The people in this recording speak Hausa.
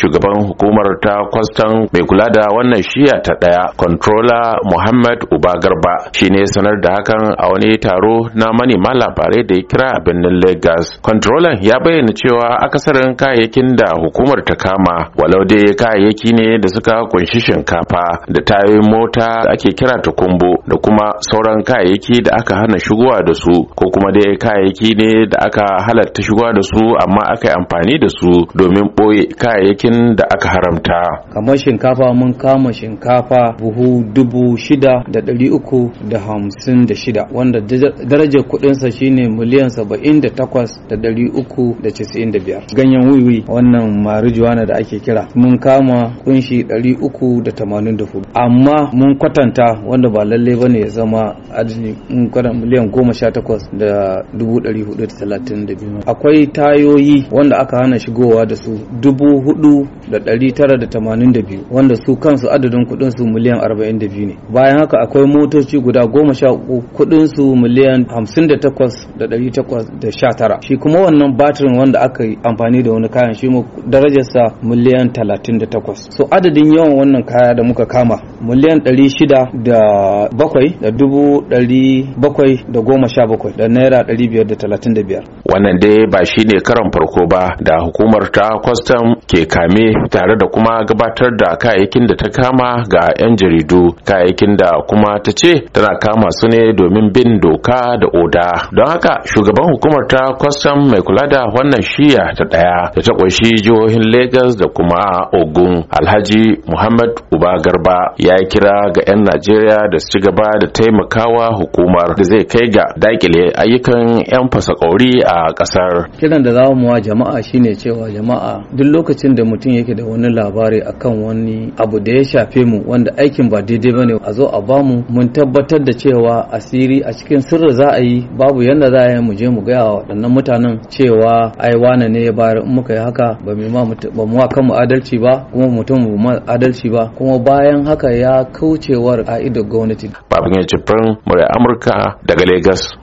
shugaban hukumar ta kwastan mai kula da wannan shiya ta ɗaya controller Muhammad Uba Garba shine sanar da hakan a wani taro na manema labarai da ya kira a birnin Lagos. Controller ya bayyana cewa akasarin kayayyakin da hukumar ta kama walau dai kayayyaki ne da suka ƙunshi shinkafa da tayoyin mota da ake kira ta kumbo da kuma sauran kayayyaki da aka hana shigowa da su ko kuma dai kayayyaki ne da aka halatta shigowa da su amma aka yi amfani da su domin ɓoye kayayyakin da aka haramta. kamar shinkafa mun kama shinkafa buhu dubu shida da ɗari uku da hamsin da shida wanda darajar kuɗinsa shine miliyan saba'in da takwas da ɗari uku da casa'in da biyar. Ganyen wiwi wannan marijuana da ake kira mun kama ƙunshi ɗari uku da tamanin da huɗu. Amma mun kwatanta wanda ba lallai ba ne ya zama adadi mun kwatanta miliyan goma sha takwas da dubu ɗari huɗu da talatin da biyu. Akwai tayoyi wanda aka hana shigowa da su dubu huɗu da ɗari tara da tamanin da biyu wanda su kansu adadin kuɗin su miliyan arba'in da biyu ne. Bayan haka akwai motoci guda goma sha uku kuɗin su miliyan hamsin da takwas da ɗari takwas da sha tara. Shi kuma wannan batirin wanda aka yi amfani da wani kayan shi darajarsa miliyan talatin da takwas. So adadin yawan wannan kaya da muka kama miliyan ɗari shida da bakwai da dubu ɗari bakwai da goma sha bakwai da naira ɗari biyar da talatin da biyar. Wannan dai ba shi ne karan farko ba da hukumar ta kwastam ke kame tare da kuma gabatar da kayayyakin da ta kama ga 'yan jaridu. Kayayyakin da kuma ta ce tana kama su ne domin bin doka da oda. Don haka shugaban hukumar ta kwastam mai kula da wannan shiya ta ɗaya da ta ƙunshi jihohin lagos da kuma ogun alhaji muhammad uba garba ya kira ga 'yan najeriya da su ci gaba da taimakawa hukumar da zai kai ga daƙile ayyukan 'yan fasakauri a ƙasar kiran da za mu wa jama'a shine cewa jama'a duk lokacin da mutum yake da wani labari akan wani abu da ya shafe mu wanda aikin ba daidai ba ne a zo a ba mu mun tabbatar da cewa asiri a cikin sirri za a yi babu yanda za a yi mu je mu gaya wa waɗannan mutanen cewa ai wane ne ya bayar in muka yi haka ba mu ma ba mu kan mu adalci ba kuma mutum mu ma adalci ba. Kuma bayan haka ya kaucewar a idon gwamnati. Babin ya cifin murai amurka daga lagos.